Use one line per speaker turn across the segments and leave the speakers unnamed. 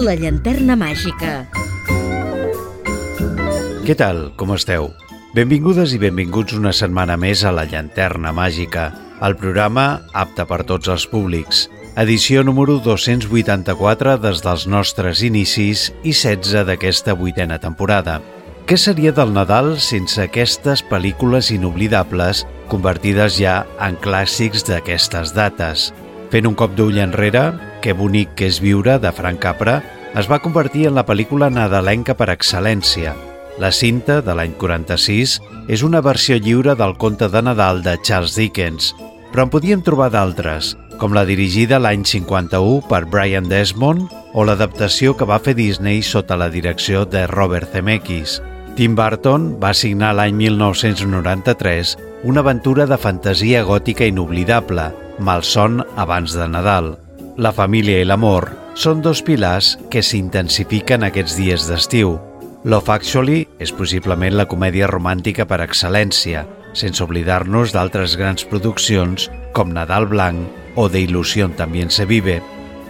La llanterna màgica.
Què tal? Com esteu? Benvingudes i benvinguts una setmana més a La llanterna màgica, el programa apte per tots els públics. Edició número 284 des dels nostres inicis i 16 d'aquesta vuitena temporada. Què seria del Nadal sense aquestes pel·lícules inoblidables convertides ja en clàssics d'aquestes dates? Fent un cop d'ull enrere, Que bonic que és viure, de Frank Capra, es va convertir en la pel·lícula nadalenca per excel·lència. La cinta, de l'any 46, és una versió lliure del conte de Nadal de Charles Dickens, però en podíem trobar d'altres, com la dirigida l'any 51 per Brian Desmond o l'adaptació que va fer Disney sota la direcció de Robert Zemeckis. Tim Burton va signar l'any 1993 una aventura de fantasia gòtica inoblidable, Malson abans de Nadal. La família i l'amor són dos pilars que s'intensifiquen aquests dies d'estiu. Love Actually és possiblement la comèdia romàntica per excel·lència, sense oblidar-nos d'altres grans produccions com Nadal Blanc o de Ilusión también se vive.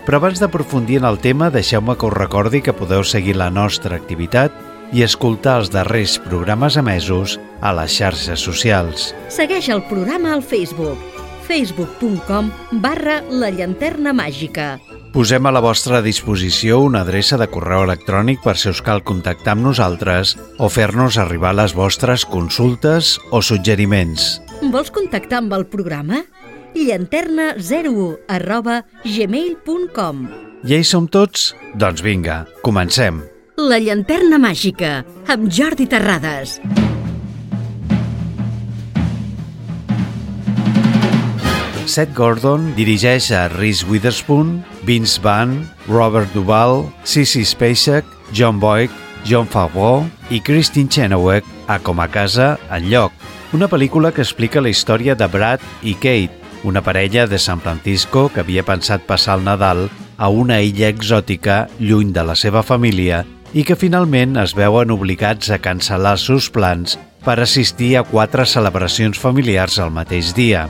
Però abans d'aprofundir en el tema, deixeu-me que us recordi que podeu seguir la nostra activitat i escoltar els darrers programes emesos a les xarxes socials.
Segueix el programa al Facebook facebook.com barra la llanterna màgica.
Posem a la vostra disposició una adreça de correu electrònic per si us cal contactar amb nosaltres o fer-nos arribar les vostres consultes o suggeriments.
Vols contactar amb el programa? llanterna01 arroba gmail.com
Ja hi som tots? Doncs vinga, comencem.
La llanterna màgica, amb Jordi Terrades.
Seth Gordon dirigeix a Reese Witherspoon, Vince Vaughn, Robert Duvall, Sissy Spacek, John Boyd, John Favreau i Christine Chenoweth a Com a casa, en lloc. Una pel·lícula que explica la història de Brad i Kate, una parella de San Francisco que havia pensat passar el Nadal a una illa exòtica lluny de la seva família i que finalment es veuen obligats a cancel·lar els seus plans per assistir a quatre celebracions familiars al mateix dia.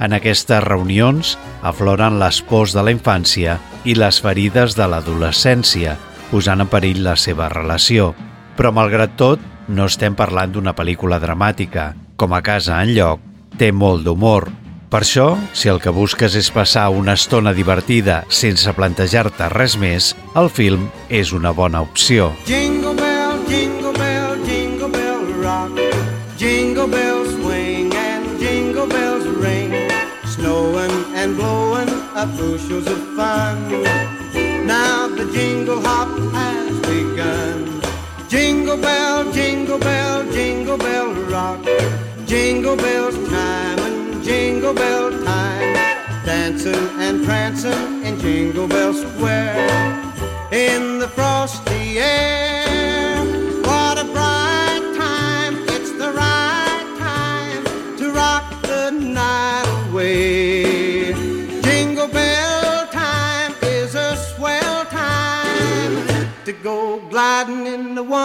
En aquestes reunions afloren les pors de la infància i les ferides de l'adolescència, posant en perill la seva relació. Però, malgrat tot, no estem parlant d'una pel·lícula dramàtica. Com a casa en lloc, té molt d'humor. Per això, si el que busques és passar una estona divertida sense plantejar-te res més, el film és una bona opció.
Jingle bell, jingle bell, jingle bell rock. Jingle bells bushels of fun. Now the jingle hop has begun. Jingle bell, jingle bell, jingle bell rock. Jingle bells chime and jingle bell time. Dancing and prancing in Jingle Bell Square. In the frosty air.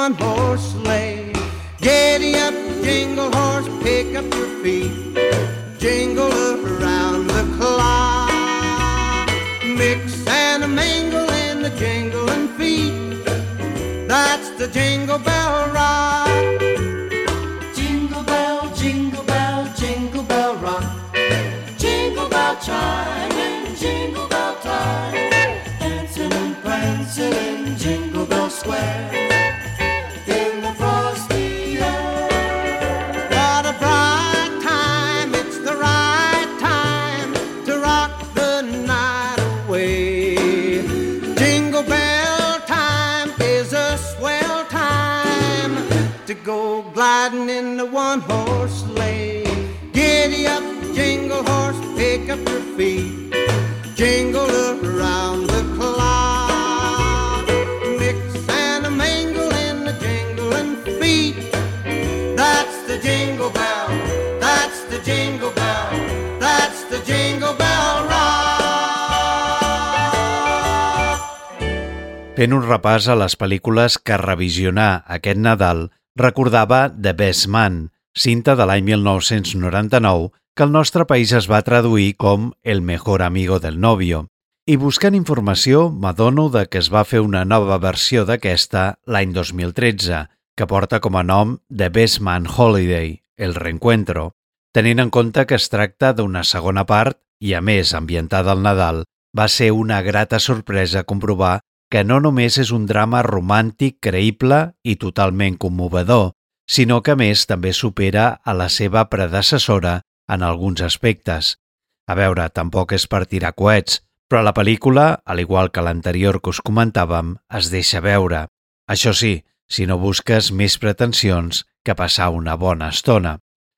One horse sleigh. Giddy up, jingle horse, pick up your feet. Jingle around the clock. Mix and a mingle in the jingling feet. That's the jingle bell rock.
Fent un repàs a les pel·lícules que revisionar aquest Nadal recordava The Best Man, cinta de l'any 1999 que el nostre país es va traduir com El mejor amigo del novio. I buscant informació, m'adono de que es va fer una nova versió d'aquesta l'any 2013, que porta com a nom The Best Man Holiday, el reencuentro, tenint en compte que es tracta d'una segona part i, a més, ambientada al Nadal, va ser una grata sorpresa comprovar que no només és un drama romàntic creïble i totalment commovedor, sinó que, més, també supera a la seva predecessora en alguns aspectes. A veure, tampoc és per tirar coets, però la pel·lícula, al igual que l'anterior que us comentàvem, es deixa veure. Això sí, si no busques més pretensions que passar una bona estona.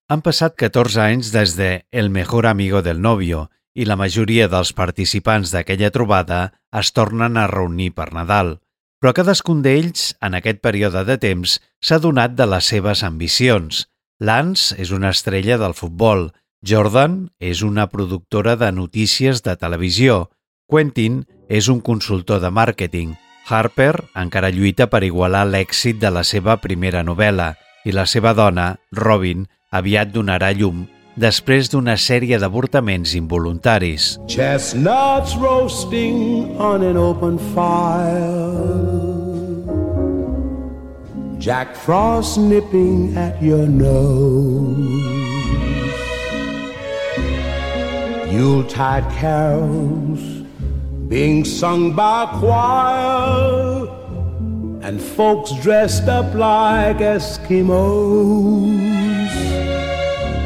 Han passat 14 anys des de El mejor amigo del novio i la majoria dels participants d'aquella trobada es tornen a reunir per Nadal. Però cadascun d'ells, en aquest període de temps, s'ha donat de les seves ambicions. Lance és una estrella del futbol, Jordan és una productora de notícies de televisió, Quentin és un consultor de màrqueting, Harper encara lluita per igualar l'èxit de la seva primera novel·la i la seva dona, Robin, aviat donarà llum després d'una sèrie d'avortaments involuntaris.
Chestnuts roasting on an open fire. Jack Frost nipping at your nose. Yuletide carols being sung by choir. And folks dressed up like Eskimos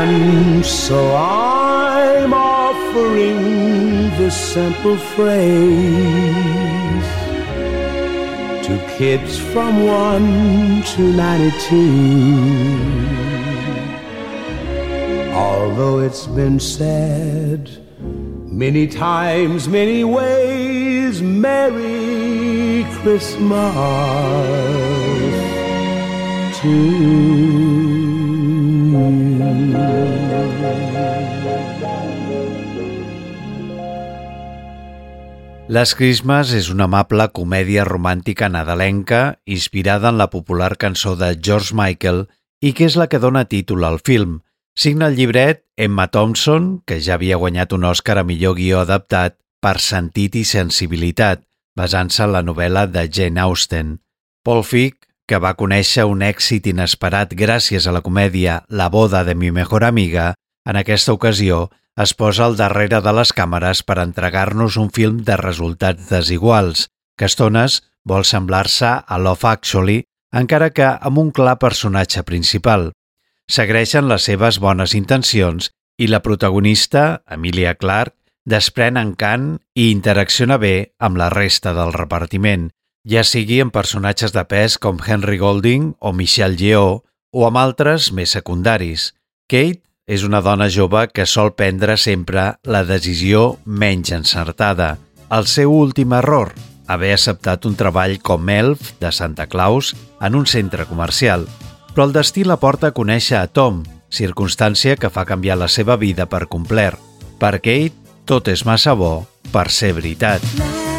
So I'm offering this simple phrase to kids from 1 to 92. Although it's been said many times, many ways, Merry Christmas to you.
Les Christmas és una amable comèdia romàntica nadalenca inspirada en la popular cançó de George Michael i que és la que dona títol al film. Signa el llibret Emma Thompson, que ja havia guanyat un Oscar a millor guió adaptat per Sentit i Sensibilitat, basant-se en la novel·la de Jane Austen. Paul Fick, que va conèixer un èxit inesperat gràcies a la comèdia La boda de mi mejor amiga, en aquesta ocasió es posa al darrere de les càmeres per entregar-nos un film de resultats desiguals, que estones vol semblar-se a Love Actually, encara que amb un clar personatge principal. Segueixen les seves bones intencions i la protagonista, Emilia Clarke, desprèn encant i interacciona bé amb la resta del repartiment, ja sigui amb personatges de pes com Henry Golding o Michelle Yeoh o amb altres més secundaris –
Kate és una dona jove que sol prendre sempre la decisió menys encertada. El seu últim error, haver acceptat un treball com elf de Santa Claus en un centre comercial. Però el destí la porta a conèixer a Tom, circumstància que fa canviar la seva vida per complet. Per Kate, tot és massa bo per ser veritat. La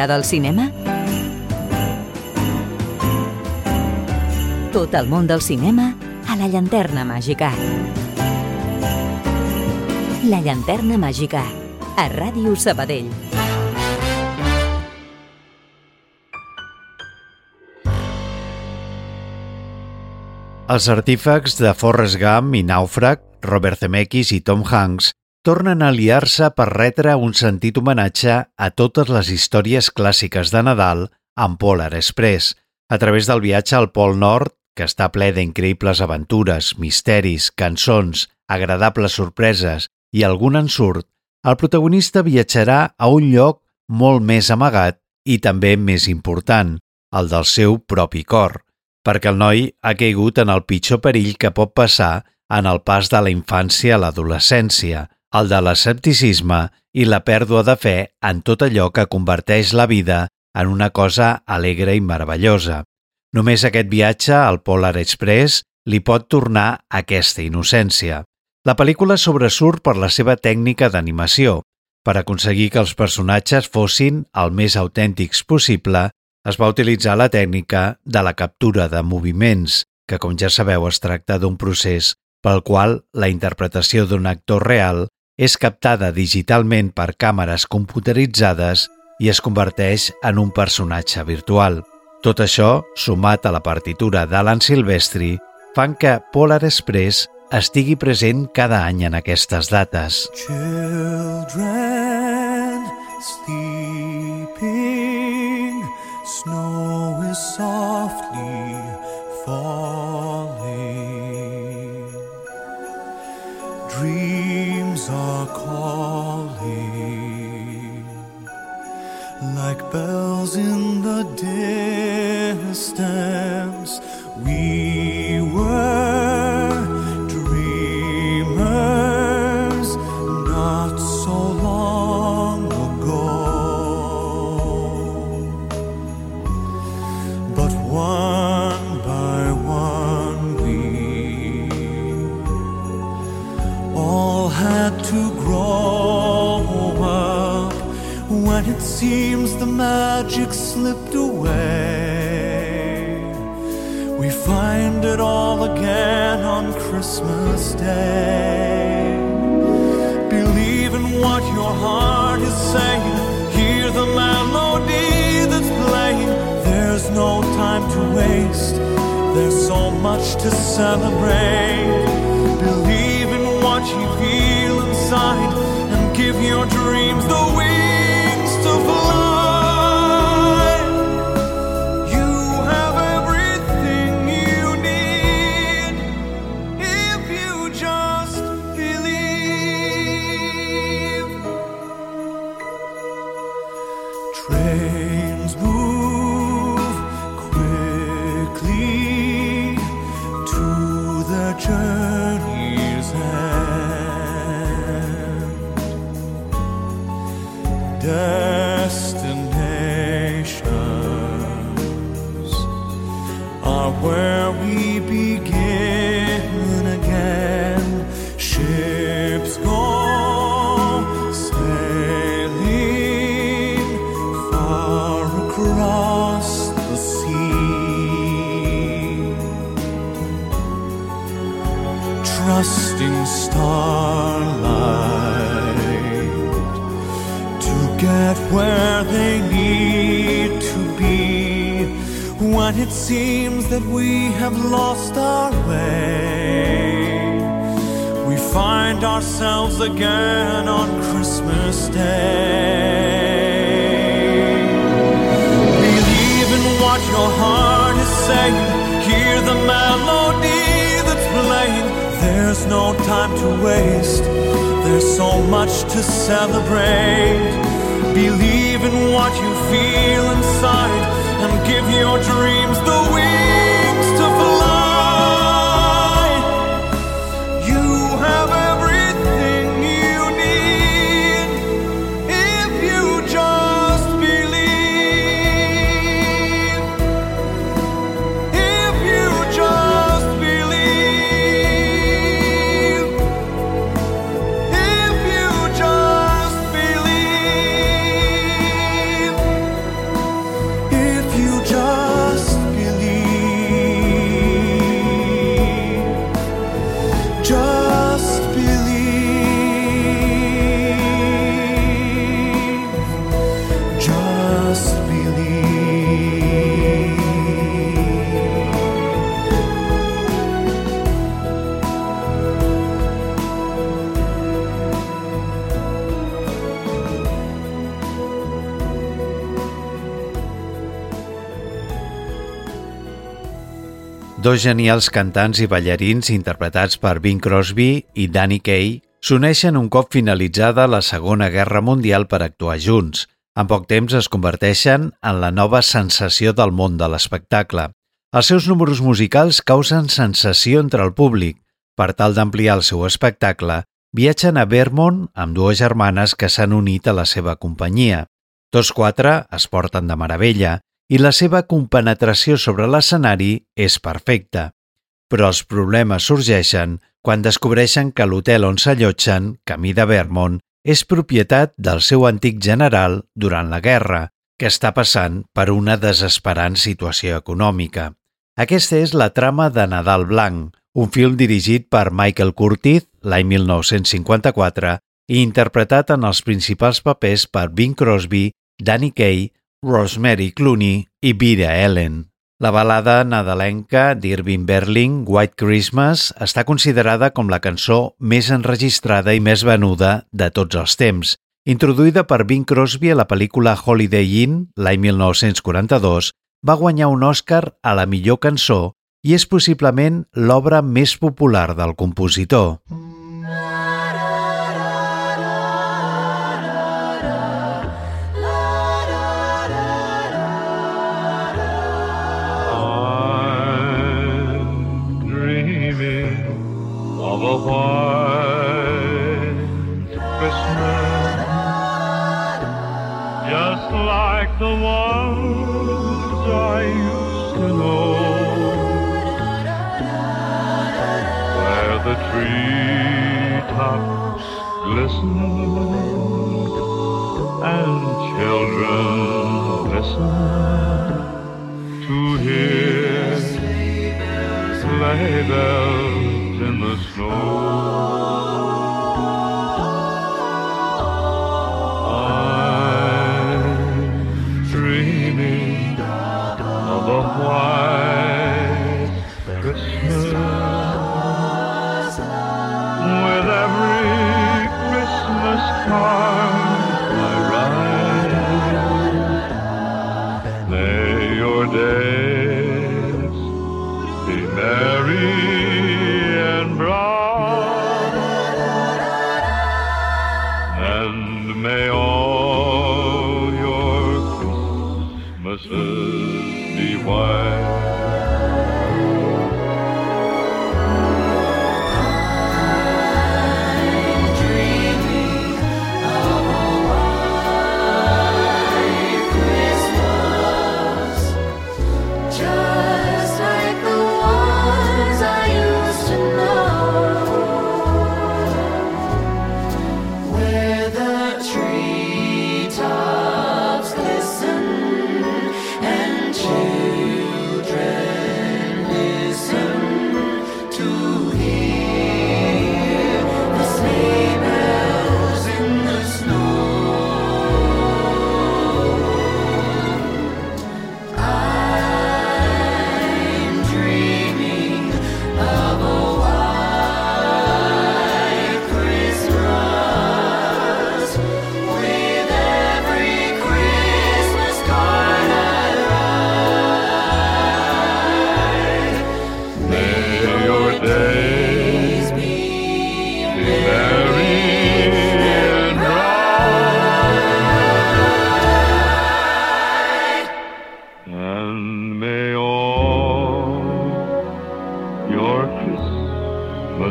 T'agrada el cinema? Tot el món del cinema a la llanterna màgica. La llanterna màgica, a Ràdio Sabadell.
Els artífecs de Forrest Gump i Nàufrag, Robert Zemeckis i Tom Hanks tornen a aliar-se per retre un sentit homenatge a totes les històries clàssiques de Nadal amb Polar Express,
A través del viatge al Pol Nord, que està ple d'increïbles aventures, misteris, cançons, agradables sorpreses i algun ensurt, el protagonista viatjarà a un lloc molt més amagat i també més important, el del seu propi cor, perquè el noi ha caigut en el pitjor perill que pot passar en el pas de la infància a l'adolescència, el de l'escepticisme i la pèrdua de fe en tot allò que converteix la vida en una cosa alegre i meravellosa. Només aquest viatge al Polar Express li pot tornar aquesta innocència. La pel·lícula sobresurt per la seva tècnica d'animació. Per aconseguir que els personatges fossin el més autèntics possible, es va utilitzar la tècnica de la captura de moviments, que com ja sabeu es tracta d'un procés pel qual la interpretació d'un actor real és captada digitalment per càmeres computeritzades i es converteix en un personatge virtual. Tot això, sumat a la partitura d'Alan Silvestri, fan que Polar Express estigui present cada any en aquestes dates.
Children sleeping, snow is softly falling. Dreams are calling like bells in the distance. When it seems the magic slipped away. We find it all again on Christmas Day. Believe in what your heart is saying. Hear the melody that's playing. There's no time to waste. There's so much to celebrate. Believe in what you feel inside and give your dreams the wings seems that we have lost our way, we find ourselves again on Christmas Day. Believe in what your heart is saying. Hear the melody that's playing. There's no time to waste. There's so much to celebrate. Believe in what you feel inside and give your dreams the wings
Dos genials cantants i ballarins interpretats per Bing Crosby i Danny Kaye s'uneixen un cop finalitzada la Segona Guerra Mundial per actuar junts. En poc temps es converteixen en la nova sensació del món de l'espectacle. Els seus números musicals causen sensació entre el públic. Per tal d'ampliar el seu espectacle, viatgen a Vermont amb dues germanes que s'han unit a la seva companyia. Tots quatre es porten de meravella i la seva compenetració sobre l'escenari és perfecta. Però els problemes sorgeixen quan descobreixen que l'hotel on s'allotgen, camí de Vermont, és propietat del seu antic general durant la guerra, que està passant per una desesperant situació econòmica. Aquesta és la trama de Nadal Blanc, un film dirigit per Michael Curtiz l'any 1954 i interpretat en els principals papers per Bing Crosby, Danny Kaye, Rosemary Clooney i Vera Ellen. La balada nadalenca d'Irving Berling, White Christmas, està considerada com la cançó més enregistrada i més venuda de tots els temps. Introduïda per Bing Crosby a la pel·lícula Holiday Inn l'any 1942, va guanyar un Oscar a la millor cançó i és possiblement l'obra més popular del compositor.
I'm of a white Christmas, just like the ones I used to know, where the treetops glisten and children listen to hear sleigh bells. I'm dreaming of a white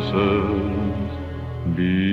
Christmases be.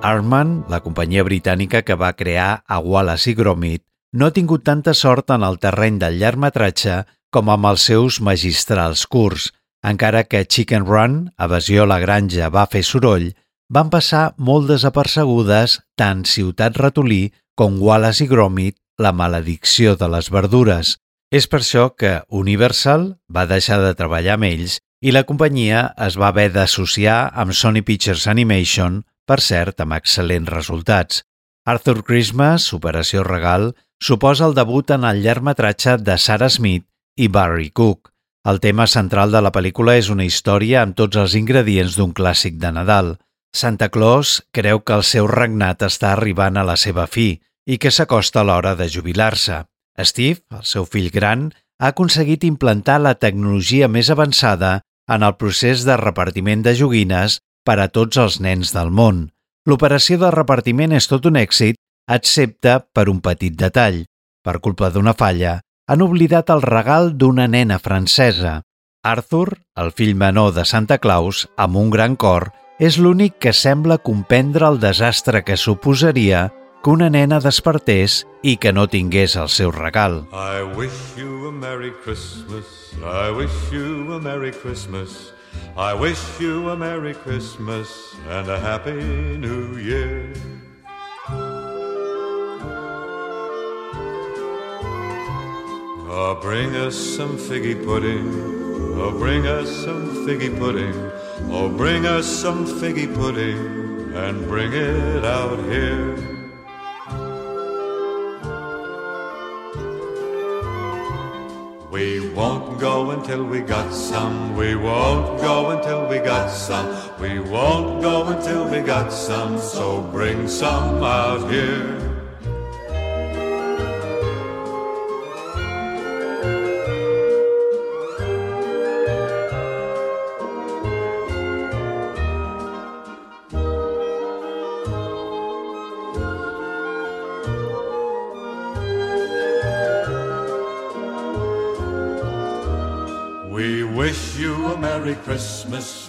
Arman, la companyia britànica que va crear a Wallace i Gromit, no ha tingut tanta sort en el terreny del llargmetratge com amb els seus magistrals curts. Encara que Chicken Run, Evasió a la granja, va fer soroll, van passar molt desapercebudes tant Ciutat Ratolí com Wallace i Gromit, la maledicció de les verdures. És per això que Universal va deixar de treballar amb ells i la companyia es va haver d'associar amb Sony Pictures Animation, per cert, amb excel·lents resultats. Arthur Christmas, Operació Regal, suposa el debut en el llargmetratge de Sarah Smith i Barry Cook. El tema central de la pel·lícula és una història amb tots els ingredients d'un clàssic de Nadal. Santa Claus creu que el seu regnat està arribant a la seva fi i que s'acosta l'hora de jubilar-se. Steve, el seu fill gran, ha aconseguit implantar la tecnologia més avançada en el procés de repartiment de joguines per a tots els nens del món. L'operació de repartiment és tot un èxit, excepte per un petit detall. Per culpa d'una falla, han oblidat el regal d'una nena francesa. Arthur, el fill menor de Santa Claus, amb un gran cor, és l'únic que sembla comprendre el desastre que suposaria que una nena despertés i que no tingués el seu regal.
I wish you a Merry Christmas. I wish you a Merry Christmas. I wish you a Merry Christmas and a Happy New Year. Oh, bring us some figgy pudding. Oh, bring us some figgy pudding. Oh, bring us some figgy pudding and bring it out here. We won't go until we got some. We won't go until we got some. We won't go until we got some. So bring some out here.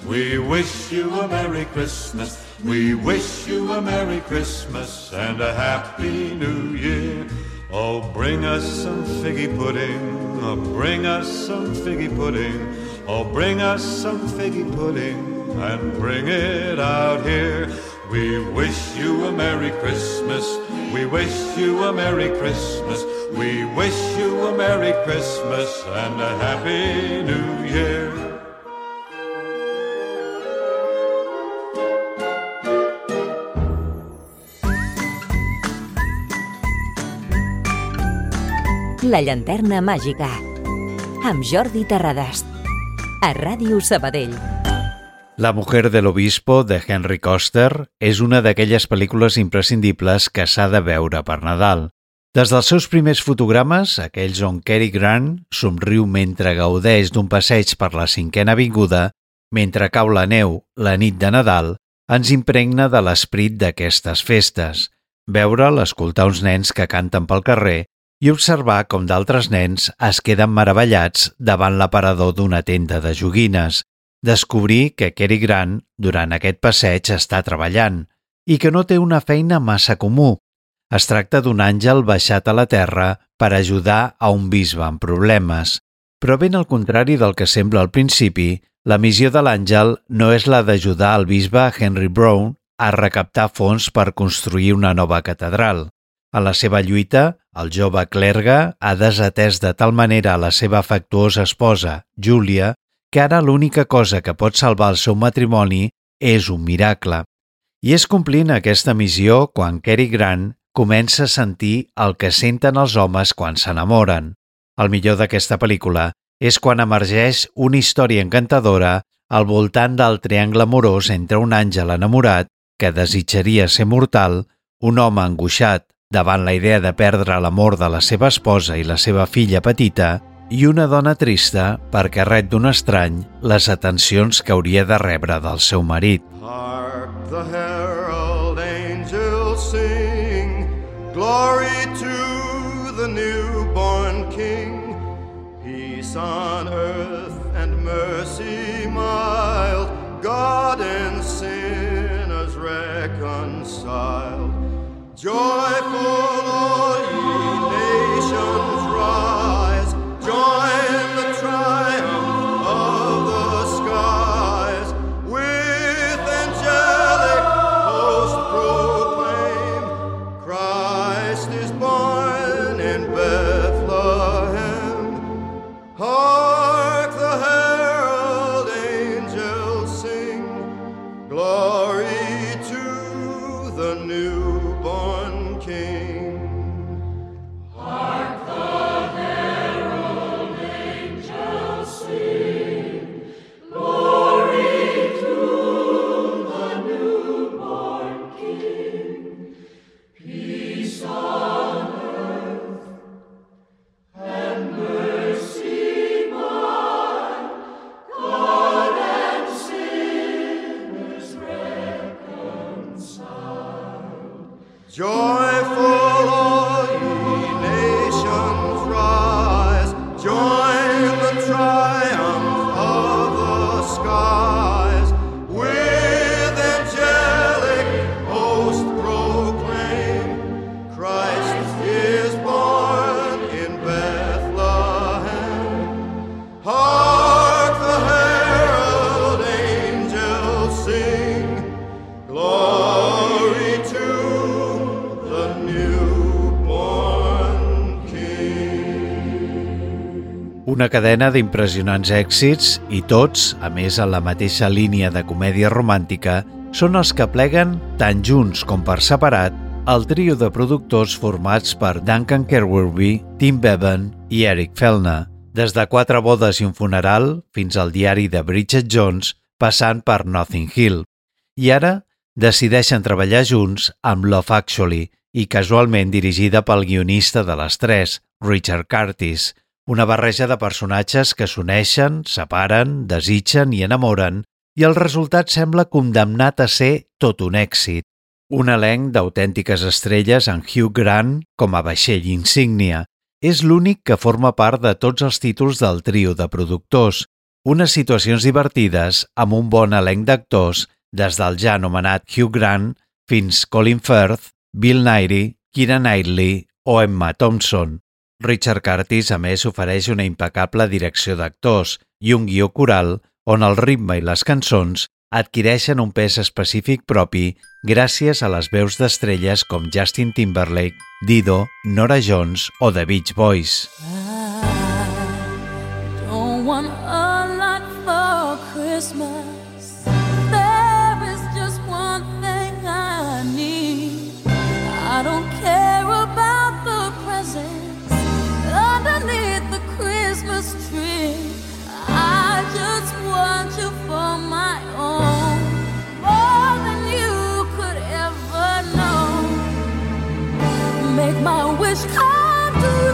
We wish you a Merry Christmas. We wish you a Merry Christmas and a Happy New Year. Oh, bring us some figgy pudding. Oh, bring us some figgy pudding. Oh, bring us some figgy pudding and bring it out here. We wish you a Merry Christmas. We wish you a Merry Christmas. We wish you a Merry Christmas and a Happy New Year.
La llanterna màgica. Amb Jordi Terradas. A Ràdio Sabadell.
La mujer del obispo de Henry Coster és una d'aquelles pel·lícules imprescindibles que s'ha de veure per Nadal. Des dels seus primers fotogrames, aquells on Cary Grant somriu mentre gaudeix d'un passeig per la cinquena avinguda, mentre cau la neu la nit de Nadal, ens impregna de l'esperit d'aquestes festes. Veure'l escoltar uns nens que canten pel carrer i observar com d'altres nens es queden meravellats davant l'aparador d'una tenda de joguines, descobrir que Cary Grant, durant aquest passeig, està treballant i que no té una feina massa comú. Es tracta d'un àngel baixat a la terra per ajudar a un bisbe amb problemes. Però ben al contrari del que sembla al principi, la missió de l'àngel no és la d'ajudar el bisbe Henry Brown a recaptar fons per construir una nova catedral. A la seva lluita, el jove clergue ha desatès de tal manera la seva afectuosa esposa, Júlia, que ara l'única cosa que pot salvar el seu matrimoni és un miracle. I és complint aquesta missió quan Cary Grant comença a sentir el que senten els homes quan s'enamoren. El millor d'aquesta pel·lícula és quan emergeix una història encantadora al voltant del triangle amorós entre un àngel enamorat que desitjaria ser mortal, un home angoixat davant la idea de perdre l'amor de la seva esposa i la seva filla petita i una dona trista perquè ret d'un estrany les atencions que hauria de rebre del seu marit.
Hark the herald angels sing, glory to the newborn King. Peace on earth and mercy mild, God and sinners reconciled. Joyful
Una cadena d'impressionants èxits i tots, a més en la mateixa línia de comèdia romàntica, són els que pleguen, tant junts com per separat, el trio de productors formats per Duncan Kerwerby, Tim Bevan i Eric Fellner, des de quatre bodes i un funeral fins al diari de Bridget Jones, passant per Nothing Hill. I ara decideixen treballar junts amb Love Actually i casualment dirigida pel guionista de les tres, Richard Curtis, una barreja de personatges que s'uneixen, separen, desitgen i enamoren i el resultat sembla condemnat a ser tot un èxit. Un elenc d'autèntiques estrelles en Hugh Grant com a vaixell insígnia. És l'únic que forma part de tots els títols del trio de productors, unes situacions divertides amb un bon elenc d'actors des del ja anomenat Hugh Grant fins Colin Firth, Bill Nighy, Keira Knightley o Emma Thompson. Richard Curtis, a més, ofereix una impecable direcció d'actors i un guió coral on el ritme i les cançons adquireixen un pes específic propi gràcies a les veus d'estrelles com Justin Timberlake, Dido, Nora Jones o The Beach Boys.
I wish
I'd.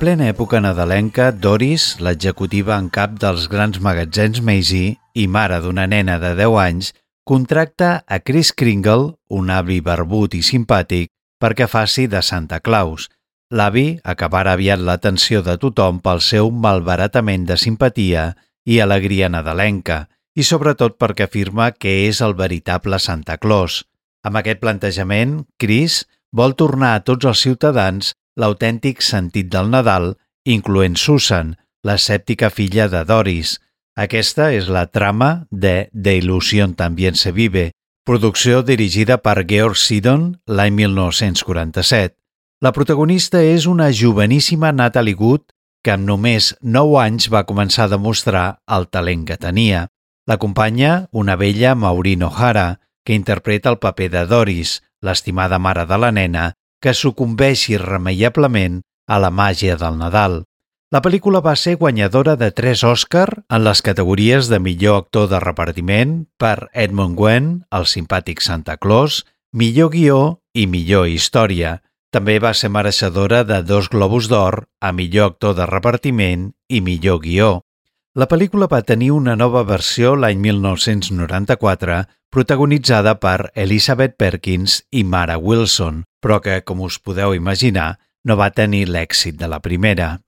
Plena època nadalenca, Doris, l'executiva en cap dels grans magatzems Maisy i mare d'una nena de 10 anys, contracta a Chris Kringle, un avi barbut i simpàtic, perquè faci de Santa Claus. L'avi acabarà aviat l'atenció de tothom pel seu malbaratament de simpatia i alegria nadalenca, i sobretot perquè afirma que és el veritable Santa Claus. Amb aquest plantejament, Chris vol tornar a tots els ciutadans l'autèntic sentit del Nadal, incloent Susan, l'escèptica filla de Doris. Aquesta és la trama de De il·lusió també se vive, producció dirigida per Georg Sidon l'any 1947. La protagonista és una joveníssima Natalie Wood que amb només 9 anys va començar a demostrar el talent que tenia. L'acompanya una vella Maureen O'Hara, que interpreta el paper de Doris, l'estimada mare de la nena, que sucumbeix irremeiablement a la màgia del Nadal. La pel·lícula va ser guanyadora de tres Òscar en les categories de millor actor de repartiment per Edmund Gwen, el simpàtic Santa Claus, millor guió i millor història. També va ser mereixedora de dos Globus d'Or a millor actor de repartiment i millor guió. La pel·lícula va tenir una nova versió l'any 1994 protagonitzada per Elizabeth Perkins i Mara Wilson, però que, com us podeu imaginar, no va tenir l'èxit de la primera.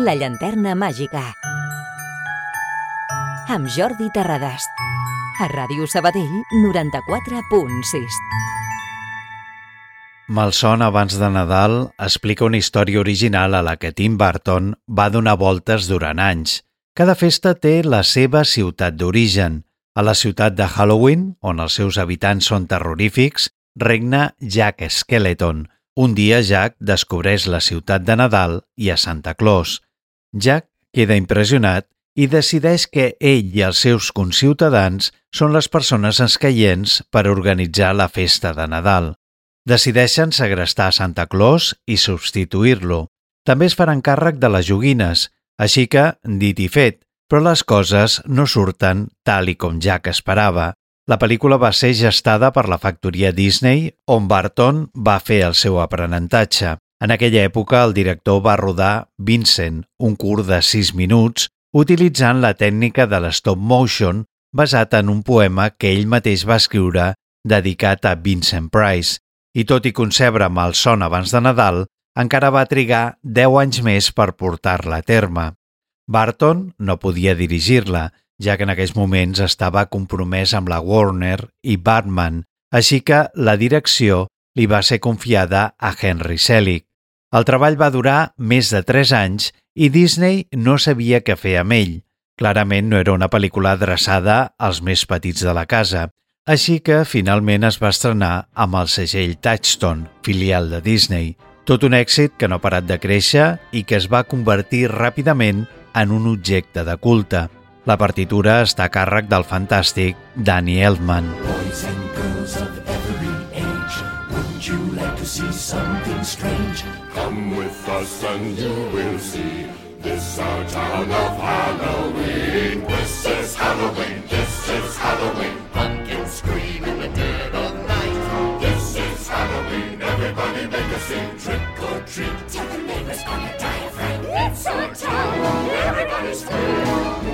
La llanterna màgica. Amb Jordi Terradas. A Ràdio Sabadell 94.6.
Malson abans de Nadal explica una història original a la que Tim Burton va donar voltes durant anys. Cada festa té la seva ciutat d'origen. A la ciutat de Halloween, on els seus habitants són terrorífics, regna Jack Skeleton. Un dia Jack descobreix la ciutat de Nadal i a Santa Claus. Jack queda impressionat i decideix que ell i els seus conciutadans són les persones escaients per organitzar la festa de Nadal. Decideixen segrestar Santa Claus i substituir-lo. També es faran càrrec de les joguines, així que, dit i fet, però les coses no surten tal i com Jack esperava. La pel·lícula va ser gestada per la factoria Disney, on Barton va fer el seu aprenentatge. En aquella època, el director va rodar Vincent, un curt de 6 minuts, utilitzant la tècnica de l'stop motion basat en un poema que ell mateix va escriure dedicat a Vincent Price. I tot i concebre son abans de Nadal, encara va trigar 10 anys més per portar-la a terme. Barton no podia dirigir-la, ja que en aquells moments estava compromès amb la Warner i Batman, així que la direcció li va ser confiada a Henry Selick. El treball va durar més de 3 anys i Disney no sabia què fer amb ell. Clarament no era una pel·lícula adreçada als més petits de la casa, així que finalment es va estrenar amb el segell Touchstone, filial de Disney. Tot un èxit que no ha parat de créixer i que es va convertir ràpidament en un objecte de culte. La partitura està a càrrec del fantàstic Danny Elfman.
Boys and girls of wouldn't you like to see something strange?
Come with us and you will see this our town of Halloween. This is Halloween. This is Halloween.
Pumpkins scream in the dead of night.
This is Halloween. Everybody make a scene.
Trick or treat, tell the neighbors gonna die of fright. It's our town, everybody's free.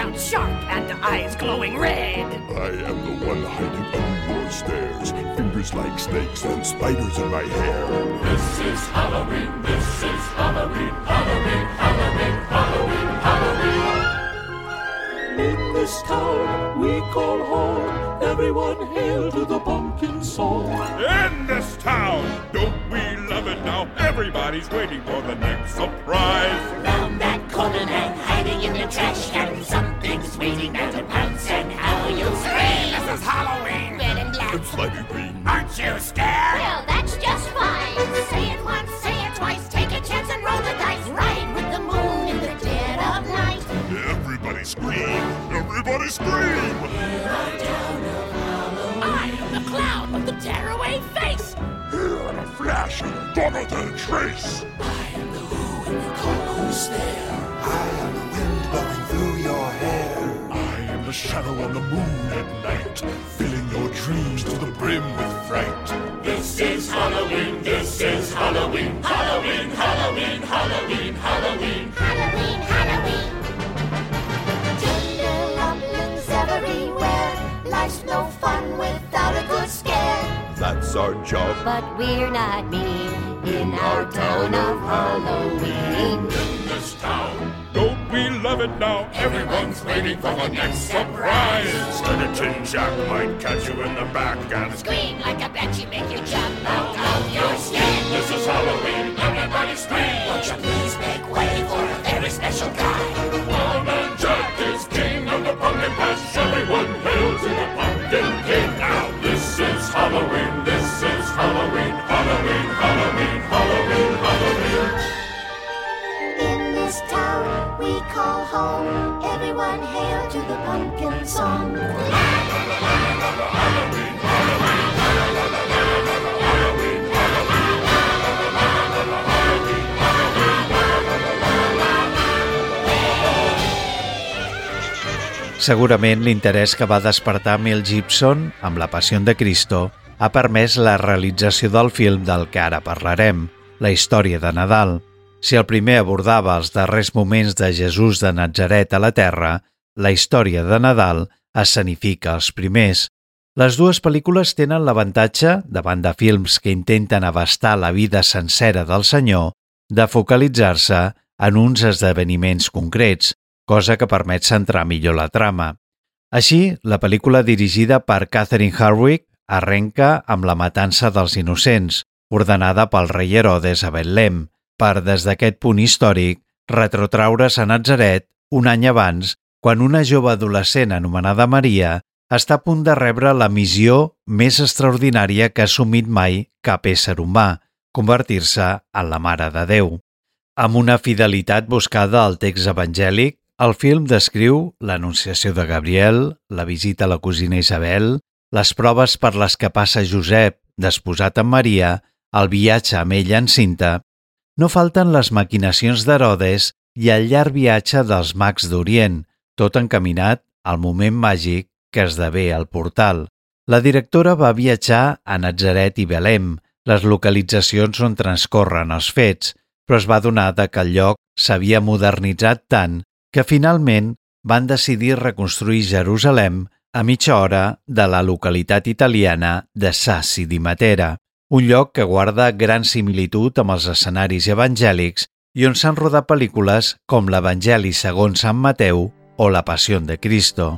Teeth sharp and eyes glowing red.
I am the one hiding under your stairs. Fingers like snakes and spiders in my hair.
This is Halloween, this is Halloween, Halloween, Halloween, Halloween, Halloween. In this town we call home, everyone hail to the pumpkin song.
In this town, don't we love it now? Everybody's waiting for the next surprise.
Round that corner and hiding in the trash can, something's waiting there to pounce and how you'll scream.
This is Halloween.
Red and black.
It's slimy green.
Aren't you scared?
Well, that's just fine. Say it once, say it twice, take a chance and roll the dice. Ride with the moon in the dead of night.
Everybody scream! Everybody scream!
I am the clown with the tearaway face.
Here in a flash, gone without a trace.
I am the who and you call who's there.
I am the wind blowing through your hair.
I am the shadow on the moon at night, filling your dreams to the brim with fright.
This is Halloween, this is Halloween, Halloween, Halloween, Halloween, Halloween.
Halloween, Halloween. Tender everywhere. Life's no fun without a good scare.
That's our job.
But we're not mean in our town of Halloween.
In this town,
Don't we love it now?
everyone's waiting for the next surprise.
Skeleton Jack might catch you in the back and
Scream like a banshee, make you jump out of your skin.
This is Halloween, everybody scream.
Won't you please make way for a very special guy? Home. Everyone hail to the pumpkin song.
Segurament l'interès que va despertar Mel Gibson amb La Passió de Cristo ha permès la realització del film del que ara parlarem, la història de Nadal. Si el primer abordava els darrers moments de Jesús de Nazaret a la Terra, la història de Nadal escenifica els primers. Les dues pel·lícules tenen l'avantatge, davant de films que intenten abastar la vida sencera del senyor, de focalitzar-se en uns esdeveniments concrets, cosa que permet centrar millor la trama. Així, la pel·lícula dirigida per Catherine Harwick arrenca amb la matança dels innocents, ordenada pel rei Herodes a Betlem, per, des d'aquest punt històric, retrotraure's a Nazaret un any abans, quan una jove adolescent anomenada Maria està a punt de rebre la missió més extraordinària que ha assumit mai cap ésser humà, convertir-se en la Mare de Déu. Amb una fidelitat buscada al text evangèlic, el film descriu l'anunciació de Gabriel, la visita a la cosina Isabel, les proves per les que passa Josep, desposat amb Maria, el viatge amb ella encinta, no falten les maquinacions d'Herodes i el llarg viatge dels mags d'Orient, tot encaminat al moment màgic que esdevé el portal. La directora va viatjar a Nazaret i Belém, les localitzacions on transcorren els fets, però es va donar de que el lloc s'havia modernitzat tant que finalment van decidir reconstruir Jerusalem a mitja hora de la localitat italiana de Sassi di Matera, un lloc que guarda gran similitud amb els escenaris evangèlics i on s'han rodat pel·lícules com l'Evangeli segons Sant Mateu o La Passió de Cristo.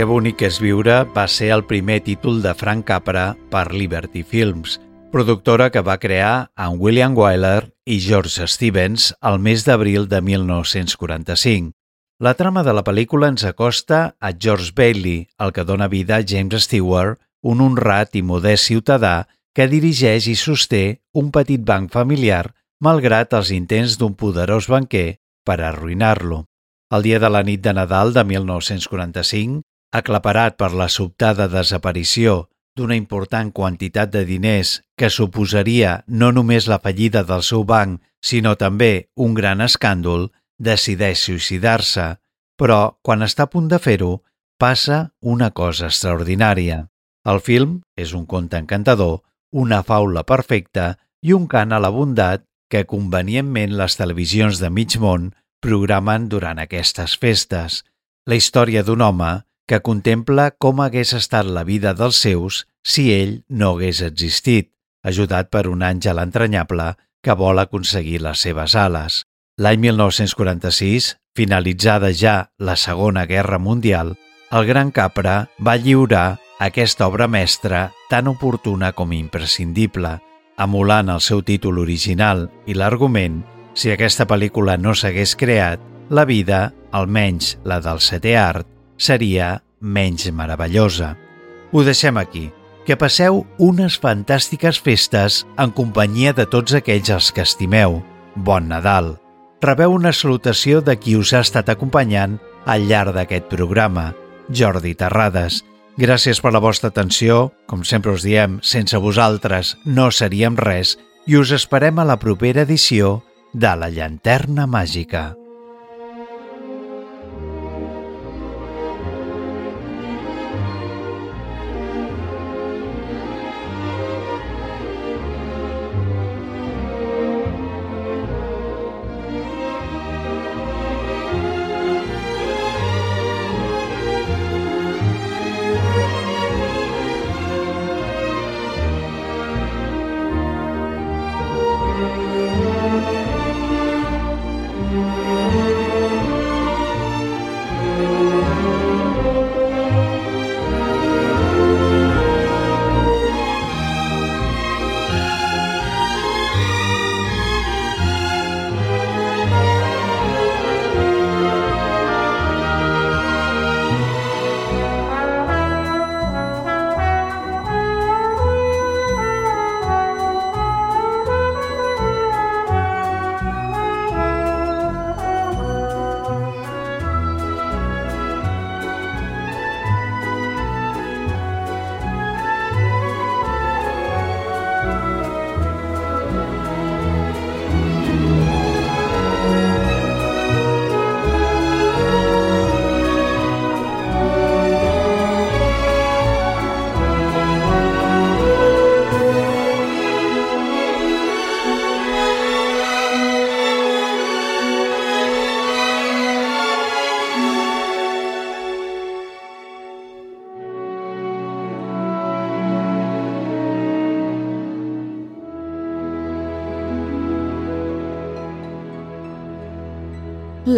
Que bonic és viure va ser el primer títol de Frank Capra per Liberty Films, productora que va crear amb William Wyler i George Stevens el mes d'abril de 1945. La trama de la pel·lícula ens acosta a George Bailey, el que dona vida a James Stewart, un honrat i modest ciutadà que dirigeix i sosté un petit banc familiar malgrat els intents d'un poderós banquer per arruïnar-lo. El dia de la nit de Nadal de 1945, aclaparat per la sobtada desaparició d'una important quantitat de diners que suposaria no només la fallida del seu banc, sinó també un gran escàndol, decideix suïcidar-se, però quan està a punt de fer-ho, passa una cosa extraordinària. El film és un conte encantador, una faula perfecta i un cant a la bondat que convenientment les televisions de mig món programen durant aquestes festes. La història d'un home que contempla com hagués estat la vida dels seus si ell no hagués existit, ajudat per un àngel entranyable que vol aconseguir les seves ales. L'any 1946, finalitzada ja la Segona Guerra Mundial, el Gran Capra va lliurar aquesta obra mestra tan oportuna com imprescindible, emulant el seu títol original i l'argument, si aquesta pel·lícula no s'hagués creat, la vida, almenys la del setè art, seria menys meravellosa. Ho deixem aquí. Que passeu unes fantàstiques festes en companyia de tots aquells els que estimeu. Bon Nadal! Rebeu una salutació de qui us ha estat acompanyant al llarg d'aquest programa, Jordi Terrades. Gràcies per la vostra atenció. Com sempre us diem, sense vosaltres no seríem res i us esperem a la propera edició de La Llanterna Màgica.